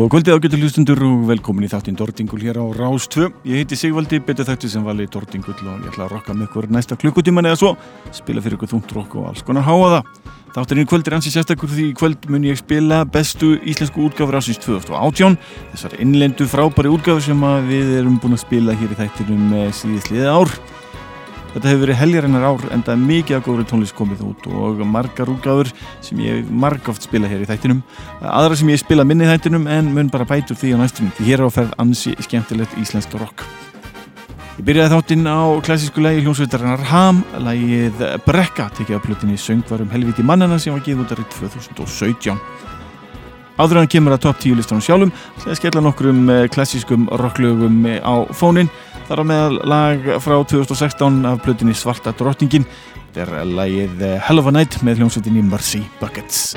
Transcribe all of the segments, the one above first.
Góða kvöldið ágættu hlustundur og velkomin í þáttinn Dordingul hér á Rás 2. Ég heiti Sigvaldi, betur þætti sem vali Dordingul og ég ætla að rokka með ykkur næsta klukkutíman eða svo, spila fyrir ykkur þúnt rokk og alls konar háa það. Þátturinn í kvöld er ansi sérstakur því í kvöld mun ég spila bestu íslensku útgáfur ásins 2018. Þessar innlendu frábæri útgáfur sem við erum búin að spila hér í þættinum síðisliðið ár. Þetta hefur verið heljarinnar ár en það er mikið að góður tónlist komið út og margar útgáður sem ég margóft spila hér í þættinum. Aðra sem ég spila minni í þættinum en mun bara bætur því á næstunum því hér á ferð ansi skemmtilegt íslenskt rock. Ég byrjaði þáttinn á klassísku lægi hljómsveitarinnar Ham, lægið Brekka, tekið af plutinni Söngvarum helviti mannana sem var geið út árið 2017. Áður hann kemur að top 10 listanum sjálfum, það skella nokkur um klassískum rocklögum á fónin þar á meðal lag frá 2016 af plutinni Svarta drottingin þetta er lagið Hell of a Night með hljómsveitinni Mercy Buckets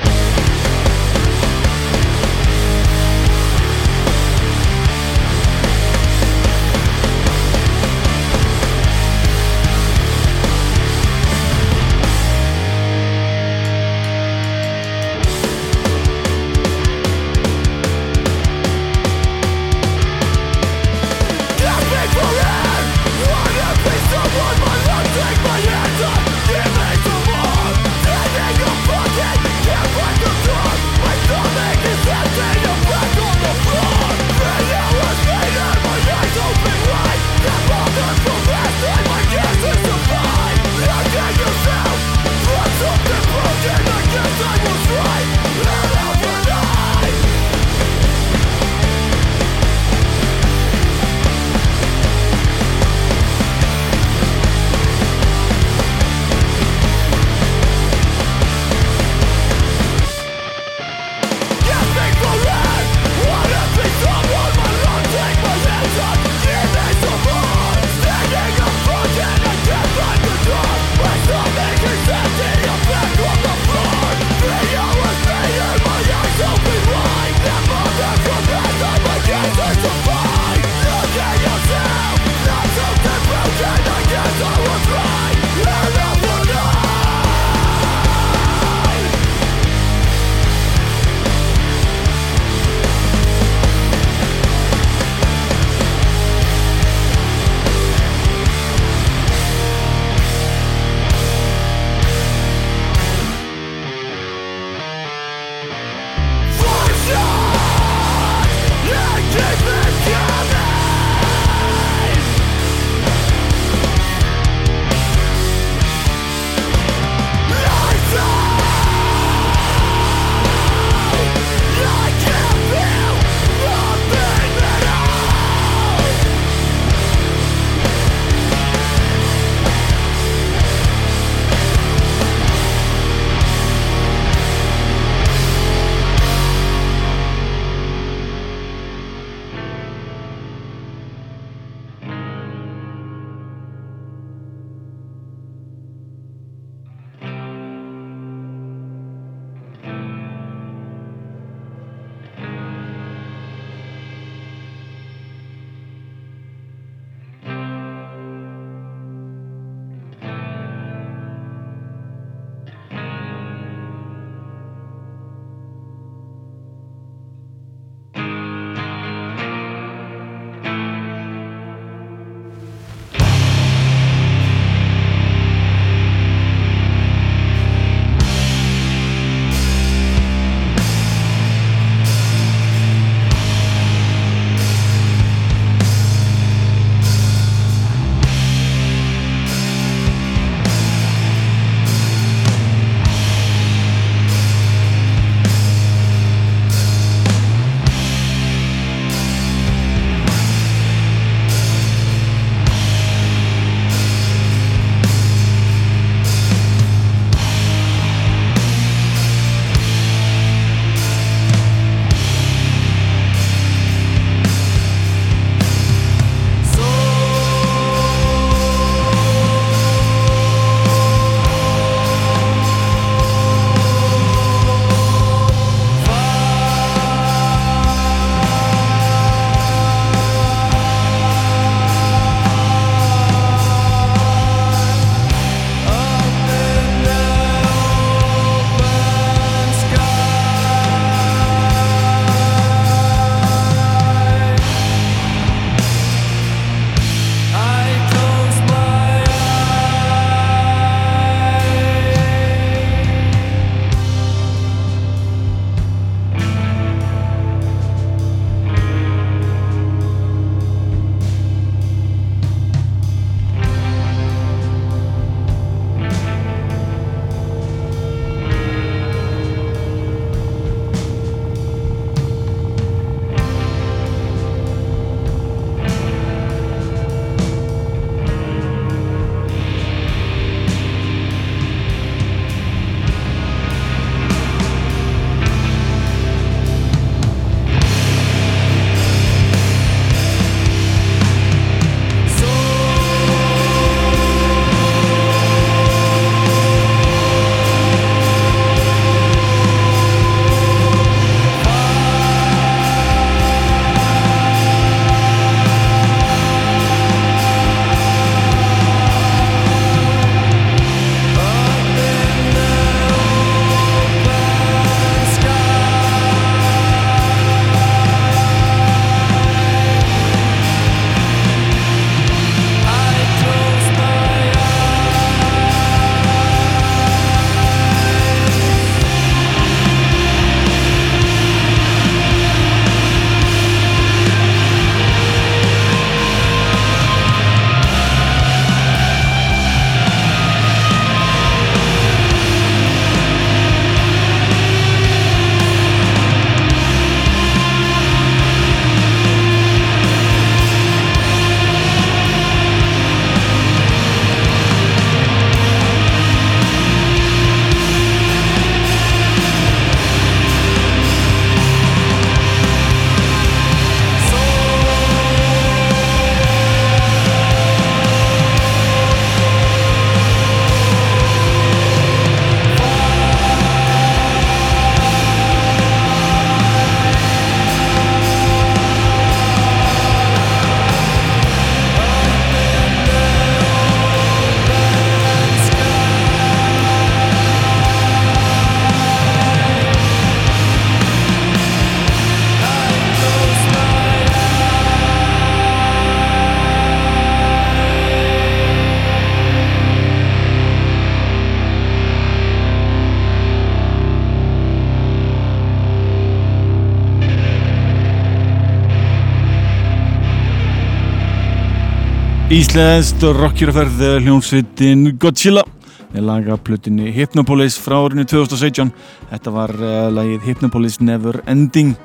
Íslensk rockjurferð hljónsveitin Godzilla. Með lagaplutinni Hypnopolis frá árinu 2017 þetta var uh, lagið Hypnopolis Never Ending.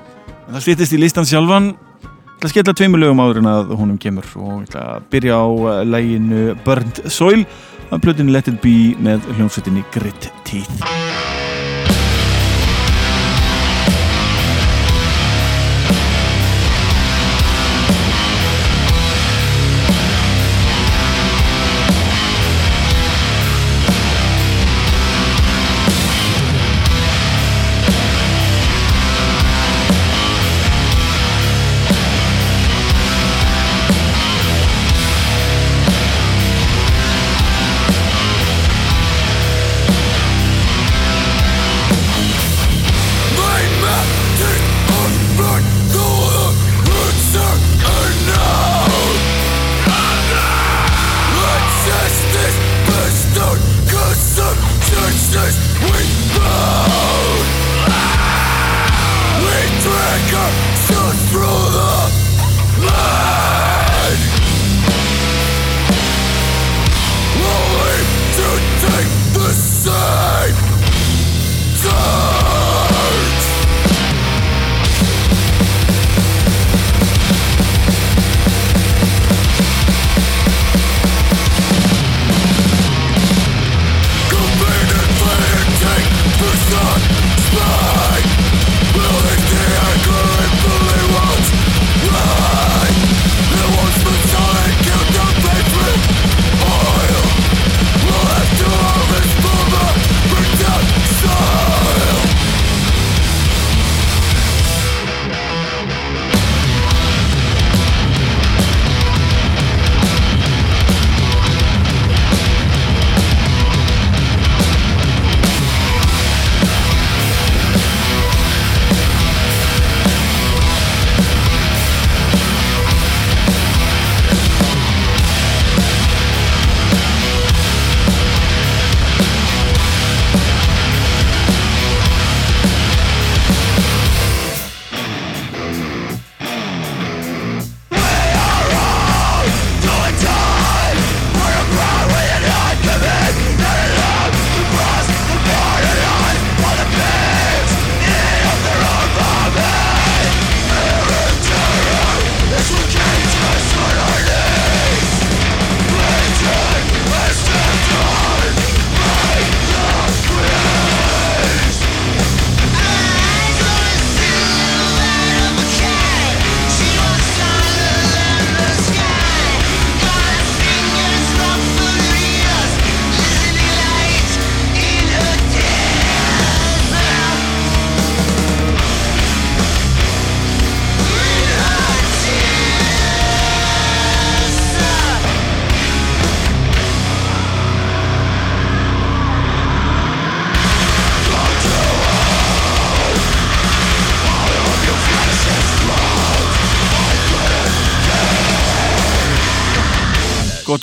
En það stýttist í listan sjálfan. Það skella tveimur lögum áður en að honum kemur og ég ætla að byrja á uh, laginu Burnt Soil að plutinu Let It Be með hljónsveitinni Grit Teeth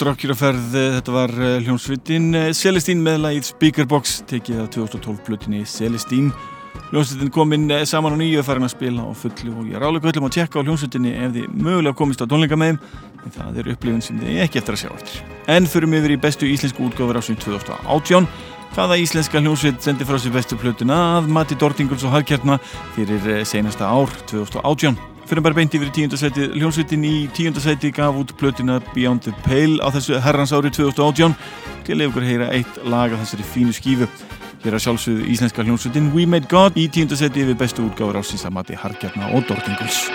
Gott rockjuraferð, þetta var eh, hljómsveitin eh, Celestín með lagið Speakerbox tekið af 2012 blutinni Celestín Hljómsveitin kom inn eh, saman á nýju farin að spila á fullu og ég er álega öllum að tjekka á hljómsveitinni ef þið mögulega komist á tónleika með en það er upplifin sem þið ekki eftir að sjá eftir. En förum yfir í bestu íslensku útgáfur ásum 2018 hvaða íslenska hljómsveit sendi frá sér bestu plötuna að Matti Dortinguls og Hagkjartna fyrir senasta ár 2018 fyrir bara beint yfir í tíundasæti hljómsveitin í tíundasæti gaf út plötina Beyond the Pale á þessu herrans ári 2018 til að ykkur heyra eitt lag af þessari fínu skífu. Hér að sjálfsögðu íslenska hljómsveitin We Made God í tíundasæti yfir bestu útgáður ásins að mati Harkjarna og Dortinguls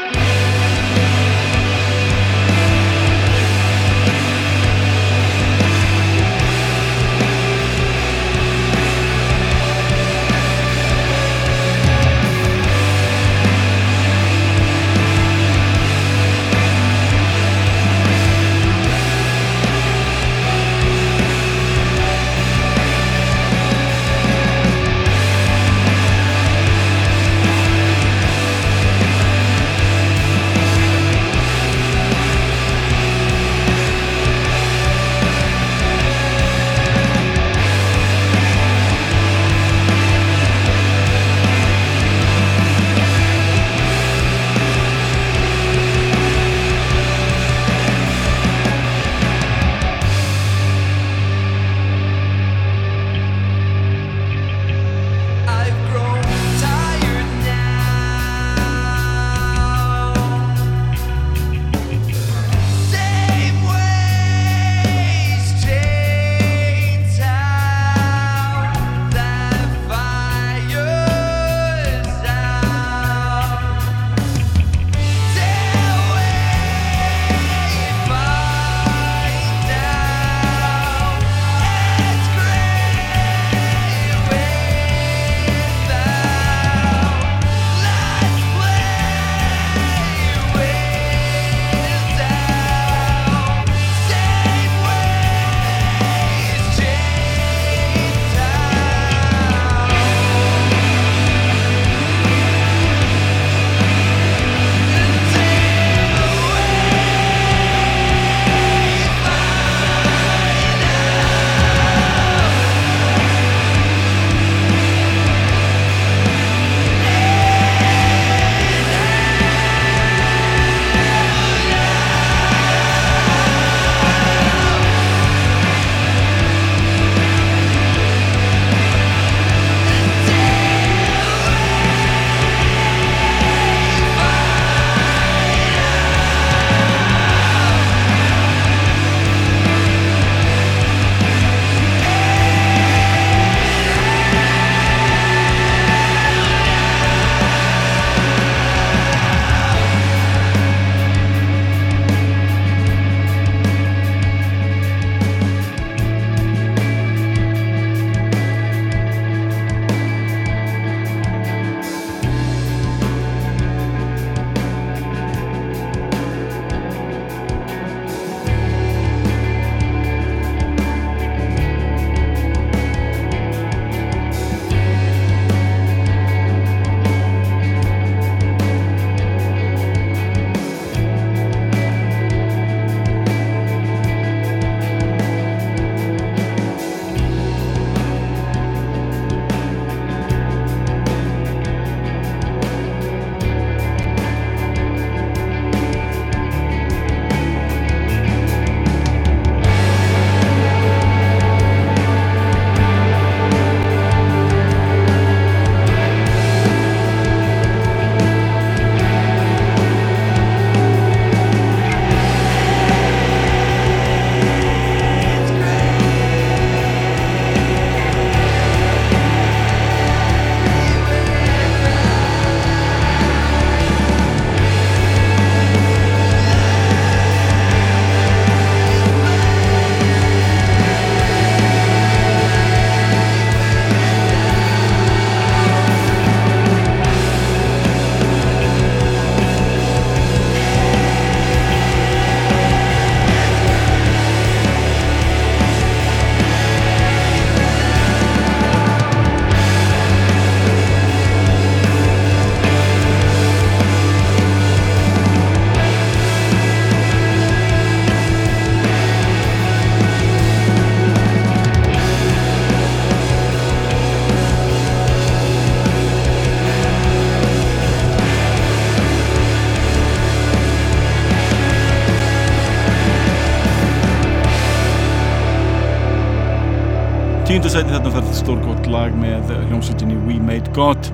tíundasæti þarna færð stórgótt lag með hljómsveitinni We Made God.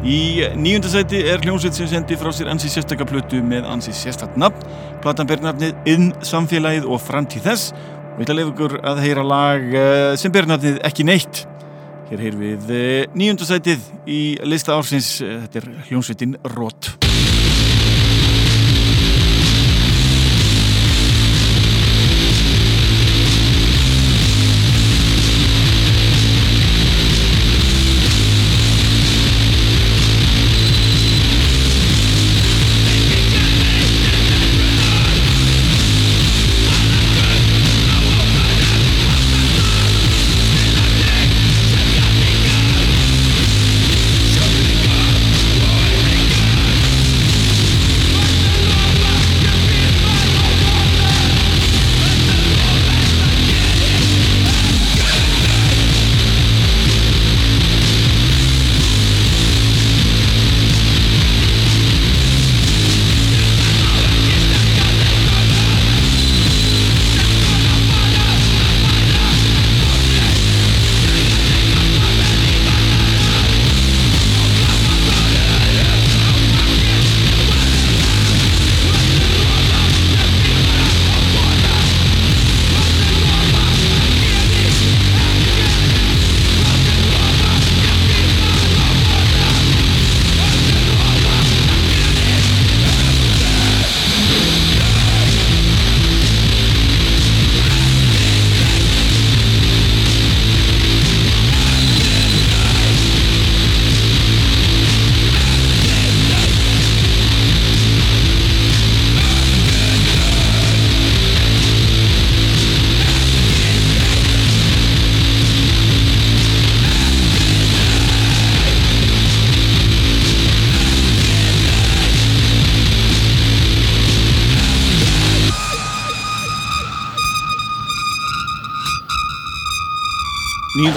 Í níundasæti er hljómsveit sem sendi frá sér ansi sérstakaplutu með ansi sérstatt nafn. Platan ber nafnið Inn samfélagið og framtíð þess. Og ég ætla að lefa ykkur að heyra lag eh, sem ber nafnið Ekki neitt. Hér heyr við eh, níundasætið í lista ársins. Þetta er hljómsveitin Rót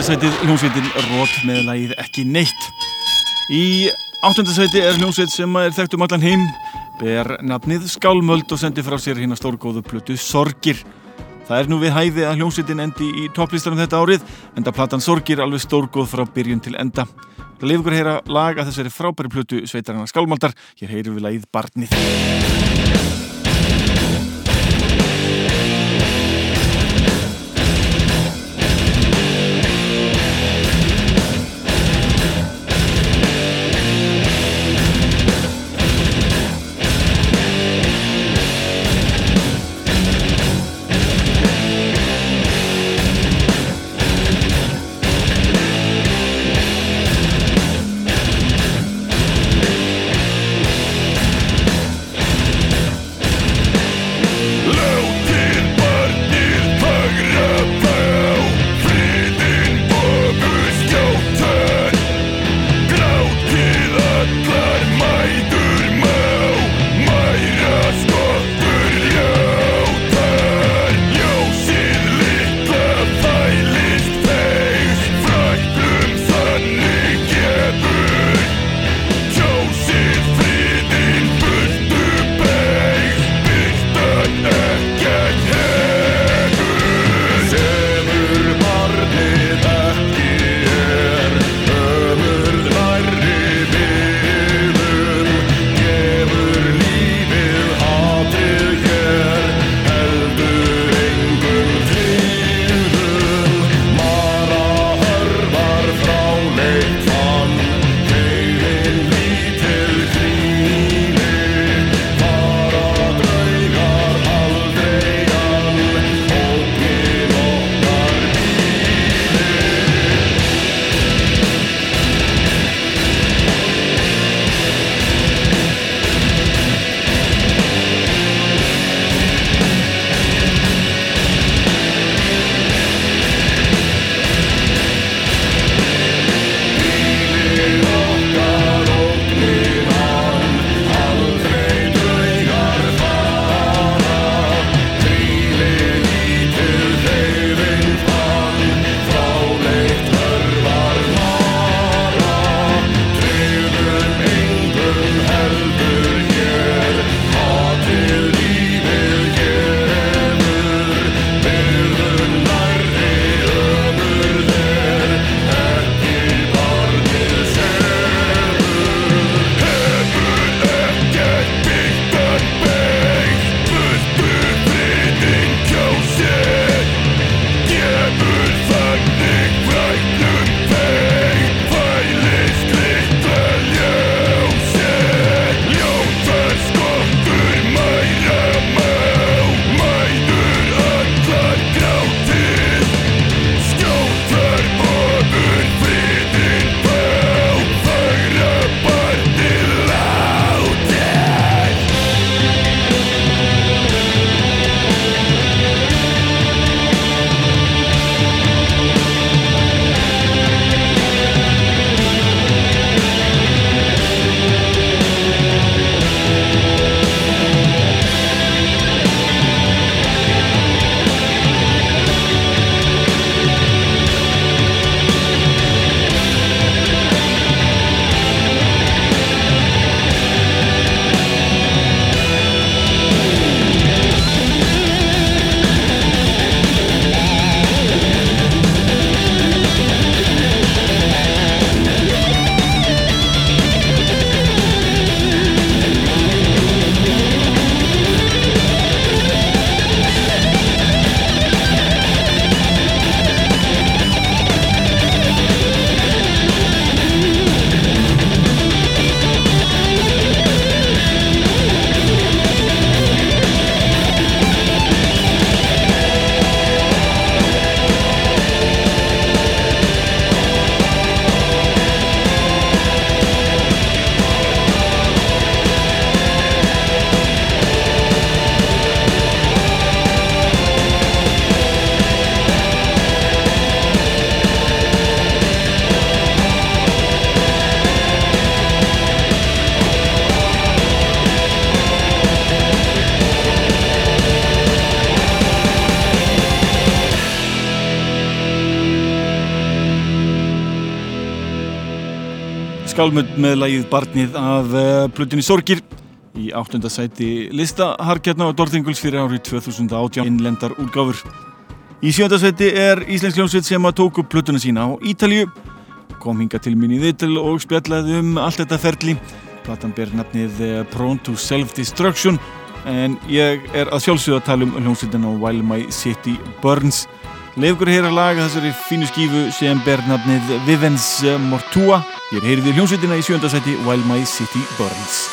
Nýjundasætið hljómsveitin Rót með lægið ekki neitt. Í áttundasæti er hljómsveit sem er þekkt um allan heim, ber nafnið Skálmöld og sendir frá sér hérna stórgóðu plötu Sorgir. Það er nú við hæði að hljómsveitin endi í topplistarum þetta árið, enda platan Sorgir alveg stórgóð frá byrjun til enda. Það lefur ykkur að heyra lag að þessari frábæri plötu sveitarana Skálmöldar. Hér heyrum við lægið Barnið. Skálmönd með lagið Barnið af eh, Plutinni Sorgir í áttundasæti listaharkjarna og Dortinguls fyrir árið 2018 innlendar úrgáfur. Í sjöndasæti er Íslensk hljómsveit sem að tóku Plutuna sína á Ítalju, kom hinga til minni viðtil og spjallaði um allt þetta ferli. Platan ber nafnið eh, Prone to Self-Destruction en ég er að sjálfsögða að tala um hljómsveitina While My City Burns. Leifgur heyra laga þessari fínu skífu sem ber nafnið Vivens Mortua. Ég heyrið í hljómsveitina í sjöndasæti While My City Burns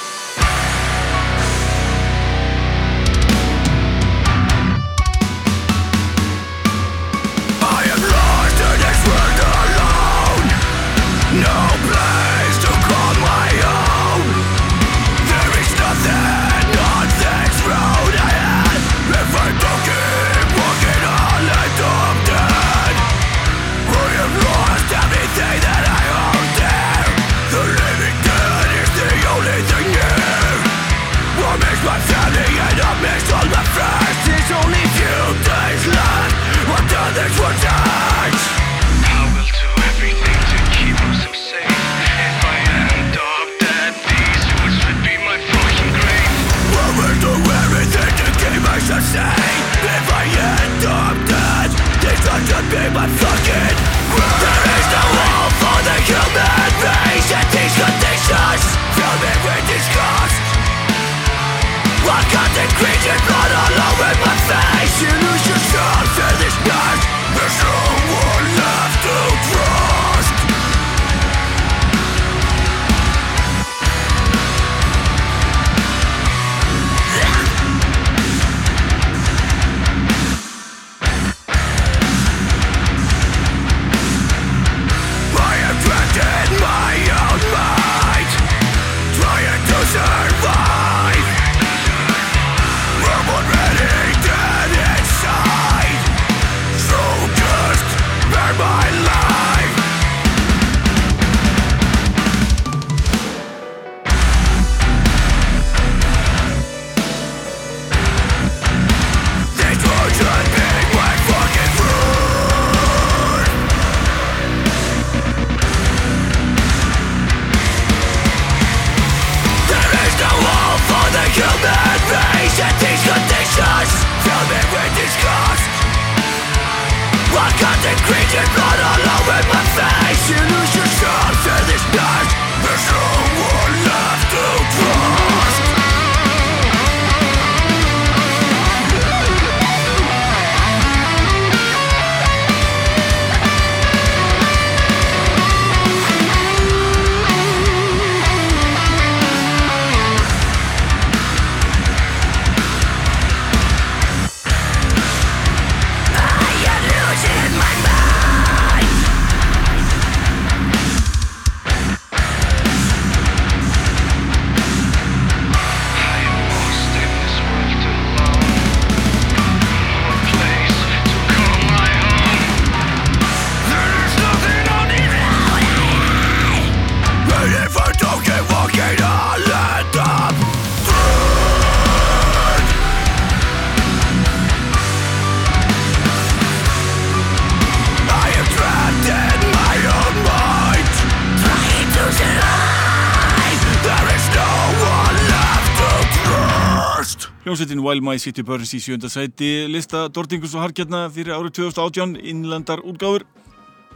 Hljómsveitin While My City Burns í sjönda sæti. Lista Dortingus og Harkjarna fyrir árið 2018 innlandar útgáfur.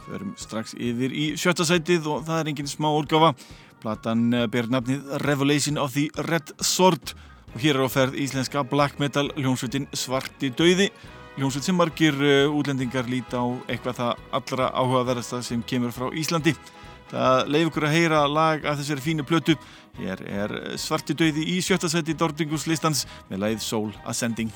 Förum strax yfir í sjötta sætið og það er enginn smá útgáfa. Platan eh, ber nafnið Revelation of the Red Sword. Og hér er á ferð íslenska black metal hljómsveitin Svarti Dauði. Hljómsveit sem margir eh, útlendingar líta á eitthvað það allra áhugaverðasta sem kemur frá Íslandi Það leif ykkur að heyra lag af þessari fínu plötu. Hér er svarti döiði í sjötta seti Dordingus listans með leið Soul Ascending.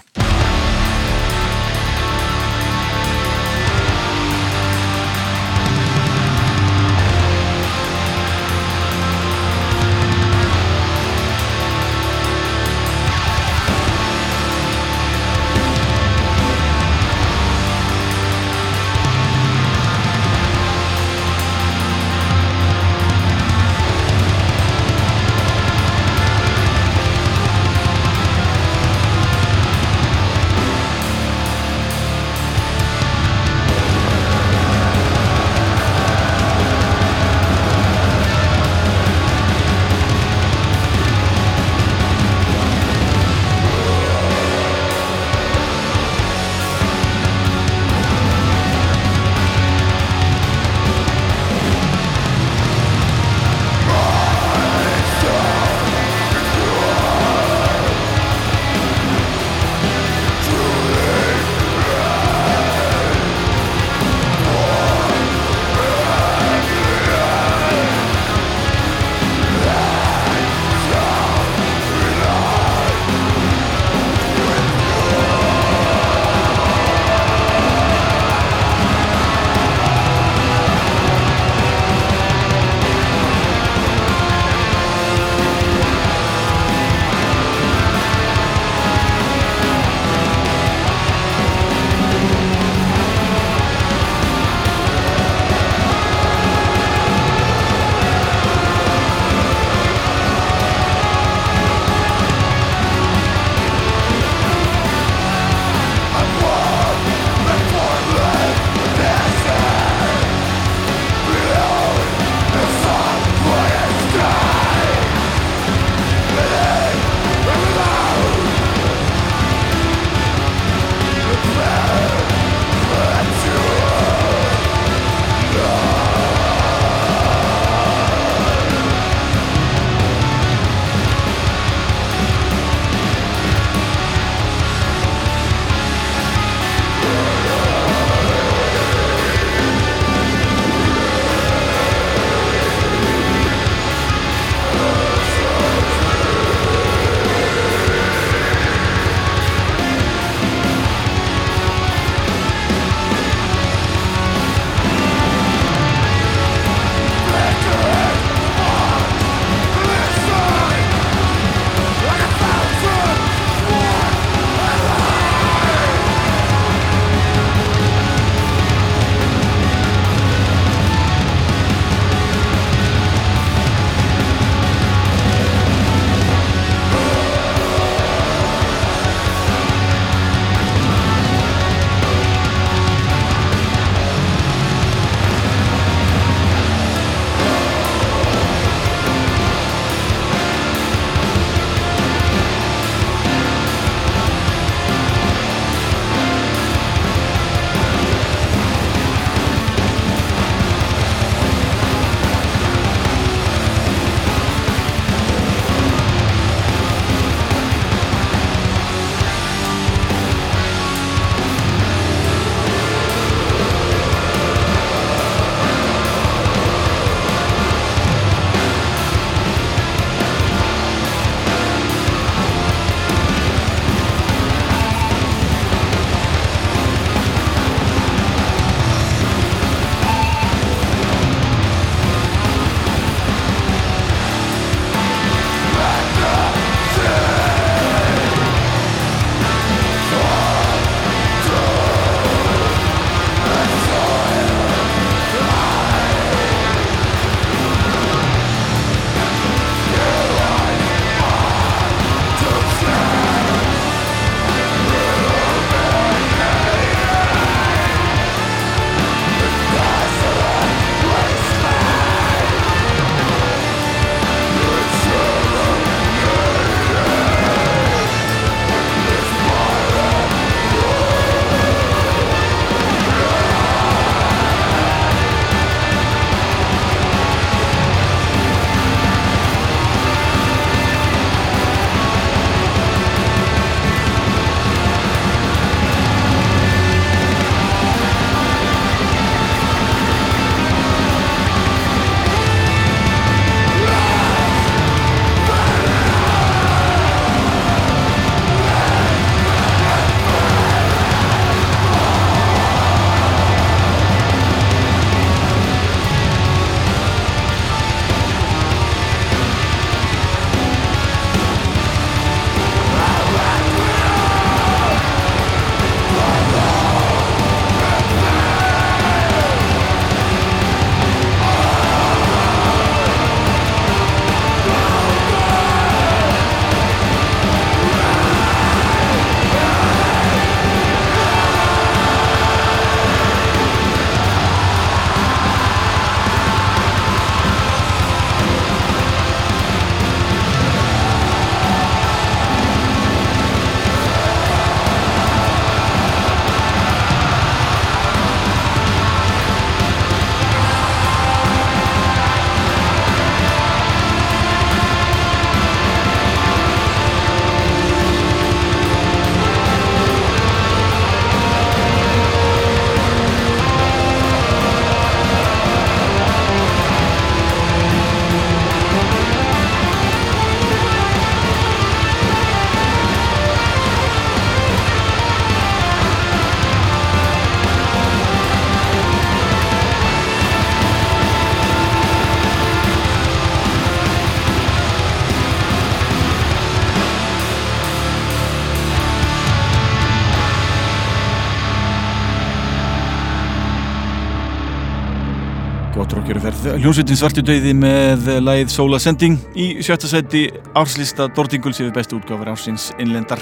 Hljómsveitin Svartudauði með læð Sola Sending í sjötta seti árslista Dortinguls yfir bestu útgáfar ársins innlendar.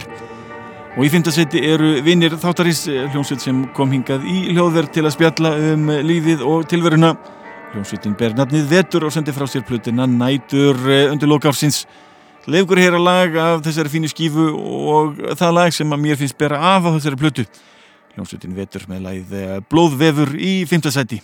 Og í fymta seti eru vinnir þáttarins hljómsveit sem kom hingað í hljóðverð til að spjalla um lífið og tilveruna. Hljómsveitin ber nafnið Vetur og sendi frá sér plutina Nætur undir lokársins. Leifgur hér að lag af þessari fínu skífu og það lag sem að mér finnst bera af á þessari plutu. Hljómsveitin Vetur með læð Blóðvefur í fymta seti.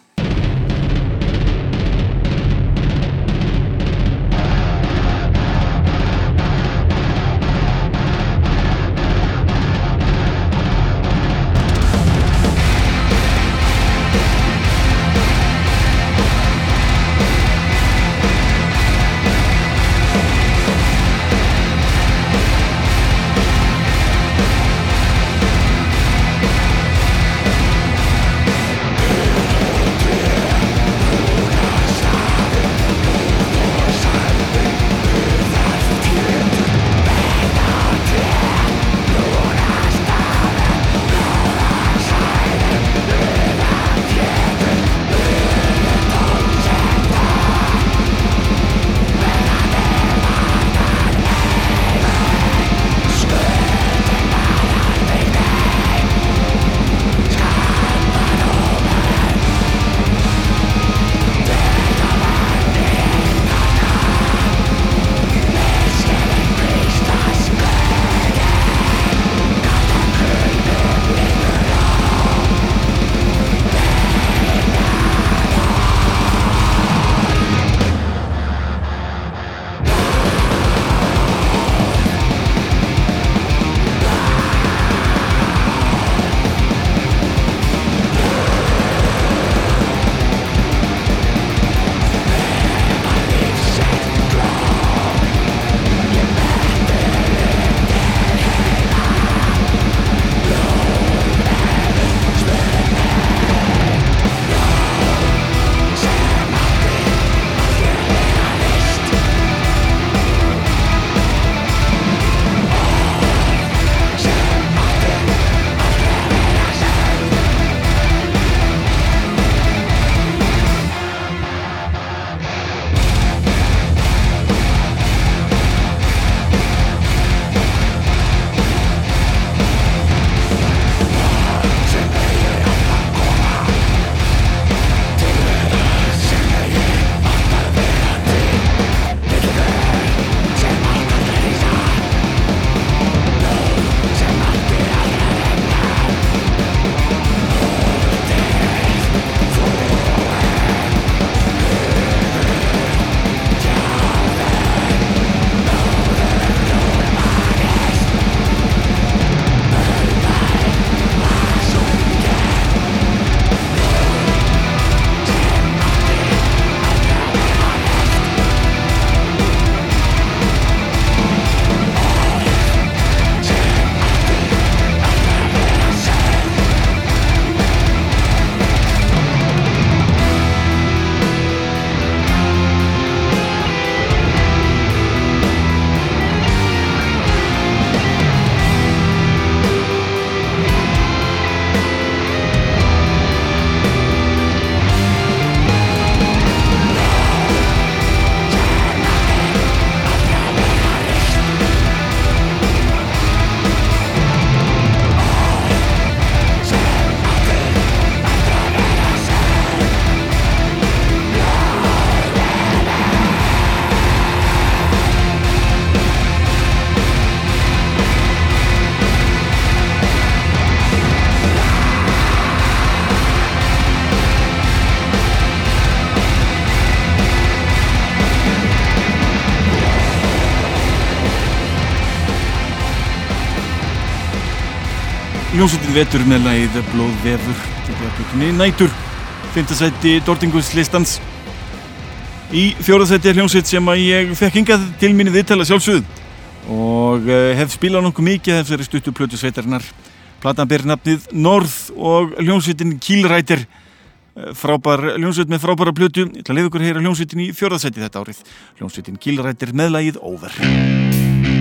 Vetur með lagið Blóðvefur til björnbjörnni nætur Fymtasætti Dortingus listans. Í fjóraðsætti er hljómsveit sem að ég fekk hingað til minni viðtala sjálfsögð og uh, hef spilað nokkuð mikið þessari stuttu plötu sveitarinnar. Platan ber nafnið Norð og hljómsveitin Kílrætir eh, frábær hljómsveit með frábæra plötu. Ég ætla að leiða ykkur að heyra hljómsveitin í fjóraðsætti þetta árið. Hljómsveitin Kílrætir með lagið Over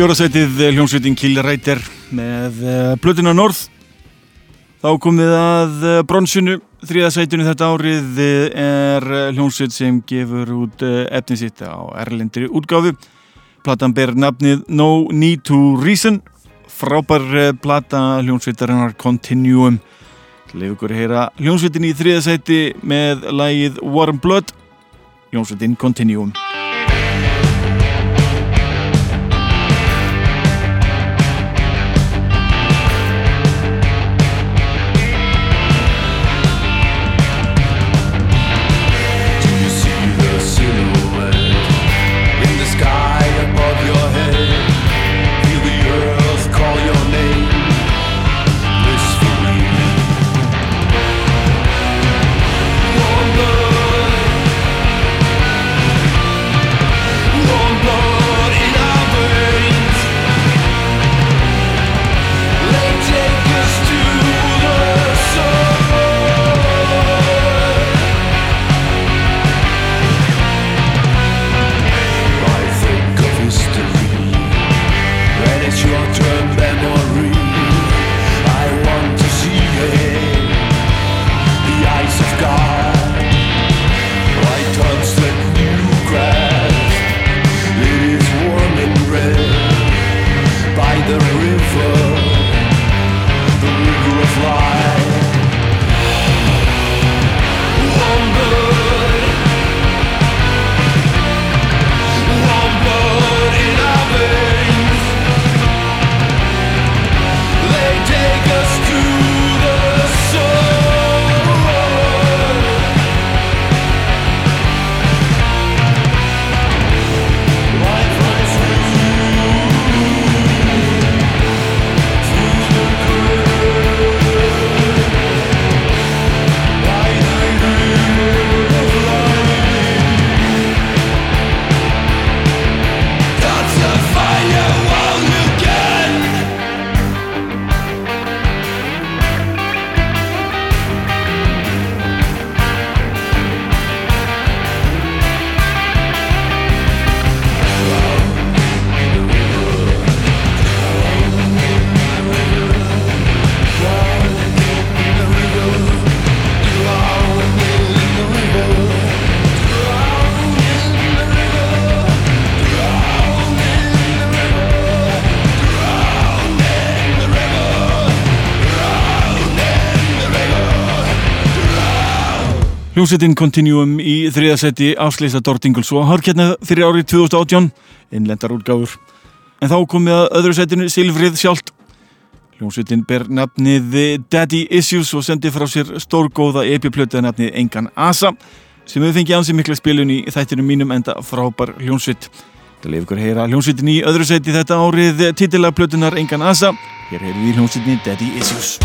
Fjórasætið hljómsveitin Killrættir með Plötuna Norð. Þá komið að bronsinu. Þriðasætinu þetta árið er hljómsveit sem gefur út efnið sitt á erlendri útgáfu. Platan ber nafnið No Need to Reason. Frábær plata hljómsveitarinnar Continuum. Leif ykkur að heyra hljómsveitin í þriðasæti með lægið Warm Blood. Hljómsveitin Continuum. Hljómsettin Continuum í þriðasetti afsleisa Dordingles og harkjarnið fyrir árið 2018, innlendar útgáfur. En þá komið að öðru setinu Silfrið sjálft. Hljómsettin ber nafnið Daddy Issues og sendi frá sér stórgóða epiplötu að nafnið Engan Asa sem við fengið ansið mikla spilun í þættinu mínum enda frábær hljómsett. Það leif ykkur heyra hljómsettin í öðru seti þetta árið titilaplötunar Engan Asa. Hér heyrir við hljómsettinni Daddy Issues.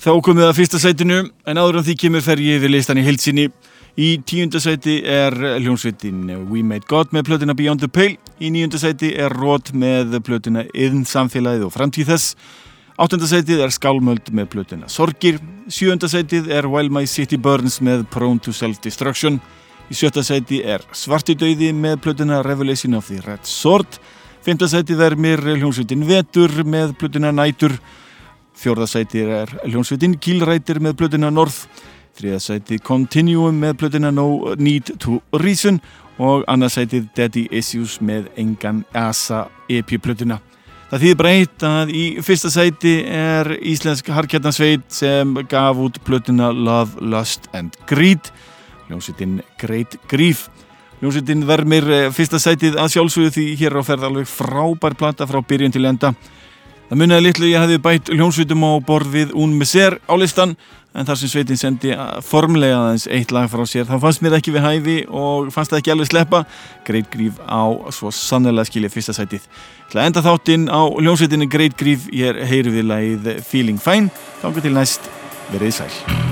Þá komið það fyrsta sætinu en áður en því kemur fer ég við listan í heilsinni. Í tíunda sæti er hljónsveitin We Made God með plötuna Beyond the Pale. Í níunda sæti er Rót með plötuna Yðn samfélagið og framtíð þess. Áttunda sætið er Skálmöld með plötuna Sorgir. Sjöunda sætið er While My City Burns með Prone to Self-Destruction. Í sjötta sæti er Svartidauði með plötuna Revelation of the Red Sword. Fymta sætið er mér hljónsveitin Vetur með plötuna Nætur. Fjórðasæti er hljónsveitin Kílrætir með blöðina North, þriðasæti Continuum með blöðina No Need to Reason og annarsætið Daddy Issues með Engan Asa EP blöðina. Það þýðir bara eitt að í fyrsta sæti er íslensk harkjarnarsveit sem gaf út blöðina Love, Lust and Greed, hljónsveitin Great Grief. Hljónsveitin vermir eh, fyrsta sætið að sjálfsögðu því hér á ferð alveg frábær plata frá byrjun til enda. Það muniði litlu ég hefði bætt hljónsvitum á borð við Un Misser á listan en þar sem sveitin sendi formlega aðeins eitt lag frá sér þá fannst mér ekki við hæfi og fannst það ekki alveg sleppa. Great Grief á svo sannlega skilja fyrsta sætið. Það enda þáttinn á hljónsvitinu Great Grief ég heyri við lagið Feeling Fine. Þá til næst verið sæl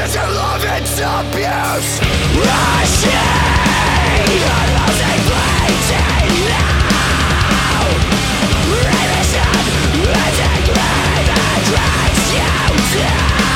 This your love, it's abuse. Rushing! On losing blatant now Remission is a grave that drags you down